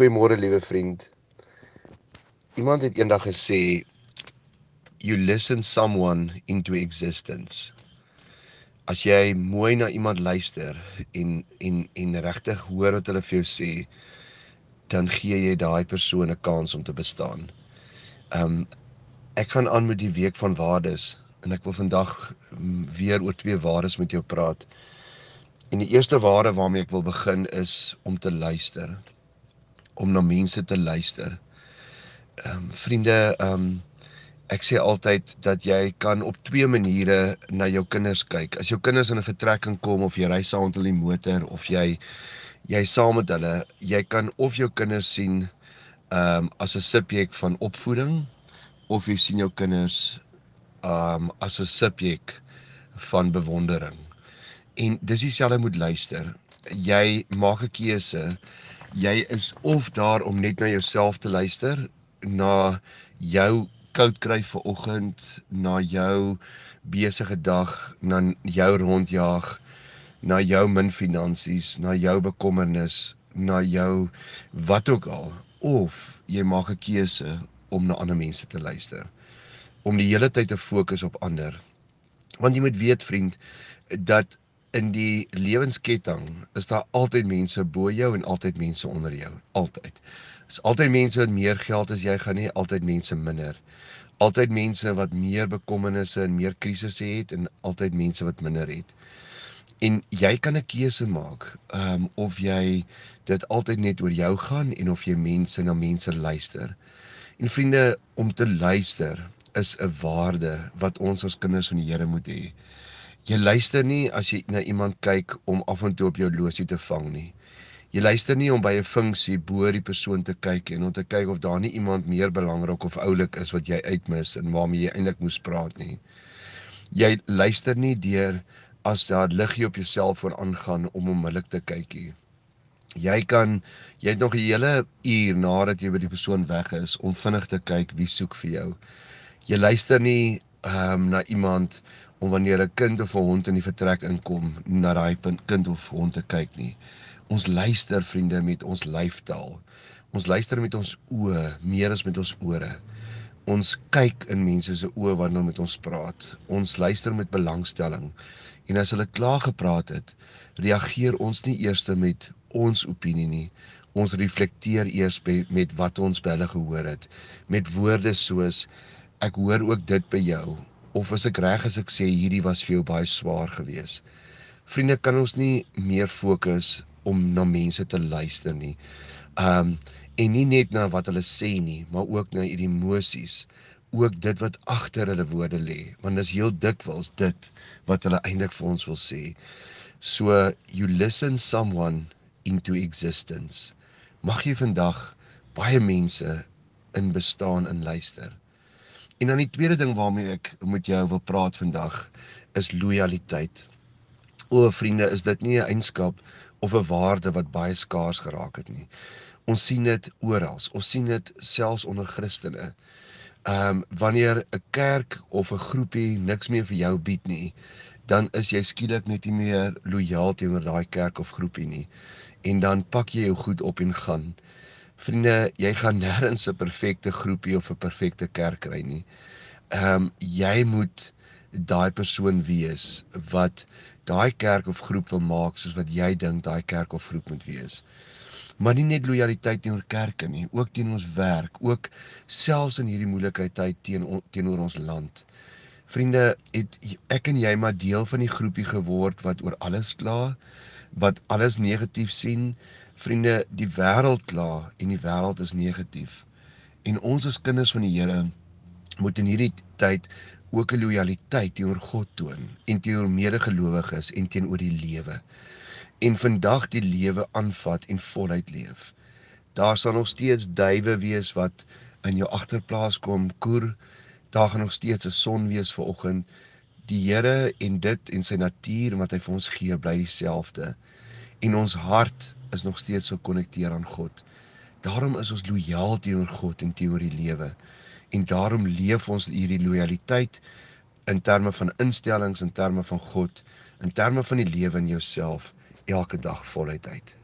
Goeiemôre liewe vriend. Iemand het eendag gesê you listen someone into existence. As jy mooi na iemand luister en en en regtig hoor wat hulle vir jou sê, dan gee jy daai persoon 'n kans om te bestaan. Um ek gaan aan met die week van waardes en ek wil vandag mm, weer oor twee waardes met jou praat. En die eerste waarde waarmee ek wil begin is om te luister om na mense te luister. Ehm um, vriende, ehm um, ek sê altyd dat jy kan op twee maniere na jou kinders kyk. As jou kinders in 'n vertrekking kom of jy ry saam met hulle in die motor of jy jy saam met hulle, jy kan of jou kinders sien ehm um, as 'n subjek van opvoeding of jy sien jou kinders ehm um, as 'n subjek van bewondering. En dis dieselfde moet luister. Jy maak 'n keuse jy is of daar om net na jouself te luister, na jou koud kry vir oggend, na jou besige dag, na jou rondjaag, na jou min finansies, na jou bekommernis, na jou wat ook al, of jy maak 'n keuse om na ander mense te luister, om die hele tyd te fokus op ander. Want jy moet weet vriend, dat in die lewensketting is daar altyd mense bo jou en altyd mense onder jou, altyd. Is altyd mense wat meer geld as jy gaan nie, altyd mense minder. Altyd mense wat meer bekommernisse en meer krisisse het en altyd mense wat minder het. En jy kan 'n keuse maak, ehm um, of jy dit altyd net oor jou gaan en of jy mense na mense luister. En vriende, om te luister is 'n waarde wat ons as kinders van die Here moet hê. Jy luister nie as jy na iemand kyk om af en toe op jou losie te vang nie. Jy luister nie om by 'n funksie bo die persoon te kyk en om te kyk of daar nie iemand meer belangrik of oulik is wat jy uitmis en waarmee jy eintlik moes praat nie. Jy luister nie deur as daar liggie op jou selfoon aangaan om onmiddellik te kyk nie. Jy kan jy het nog 'n hele uur nadat jy by die persoon weg is om vinnig te kyk wie soek vir jou. Jy luister nie ehm um, na iemand om wanneer 'n kind of 'n hond in die vertrek inkom na daai kind of hond te kyk nie. Ons luister vriende met ons lyfstaal. Ons luister met ons oë meer as met ons ore. Ons kyk in mense se oë wanneer hulle met ons praat. Ons luister met belangstelling. En as hulle klaar gepraat het, reageer ons nie eers met ons opinie nie. Ons reflekteer eers met wat ons by hulle gehoor het, met woorde soos ek hoor ook dit by jou of as ek reg as ek sê hierdie was vir jou baie swaar geweest. Vriende, kan ons nie meer fokus om na mense te luister nie. Um en nie net na wat hulle sê nie, maar ook na hierdie emosies, ook dit wat agter hulle woorde lê, want dit is heel dikwels dit wat hulle eintlik vir ons wil sê. So you listen someone into existence. Mag jy vandag baie mense in bestaan in luister. En dan die tweede ding waarmee ek met jou wil praat vandag is lojaliteit. O vriende, is dit nie 'n eienskap of 'n waarde wat baie skaars geraak het nie. Ons sien dit oral. Ons sien dit selfs onder Christene. Ehm um, wanneer 'n kerk of 'n groepie niks meer vir jou bied nie, dan is jy skielik net nie meer lojaal teenoor daai kerk of groepie nie. En dan pak jy jou goed op en gaan. Vriende, jy gaan nêrens 'n perfekte groepie of 'n perfekte kerk kry nie. Ehm um, jy moet daai persoon wees wat daai kerk of groep wil maak soos wat jy dink daai kerk of groep moet wees. Maar nie net lojaliteit teenoor kerke nie, ook teenoor ons werk, ook selfs in hierdie moeilikheid tyd teen teenoor ons land. Vriende, het ek en jy maar deel van die groepie geword wat oor alles kla, wat alles negatief sien. Vriende, die wêreld kla en die wêreld is negatief. En ons as kinders van die Here moet in hierdie tyd ook 'n lojaliteit teenoor God toon en teenoor medegelowiges en teenoor die lewe. En vandag die lewe aanvat en voluit leef. Daar sal nog steeds duwe wees wat in jou agterplaas kom koer. Daar gaan nog steeds 'n son wees vir oggend die Here en dit en sy natuur wat hy vir ons gee bly dieselfde. En ons hart is nog steeds so gekonnekteer aan God. Daarom is ons lojaal teenoor God en teenoor die lewe. En daarom leef ons hierdie lojaliteit in terme van instellings, in terme van God, in terme van die lewe in jouself elke dag voluit uit.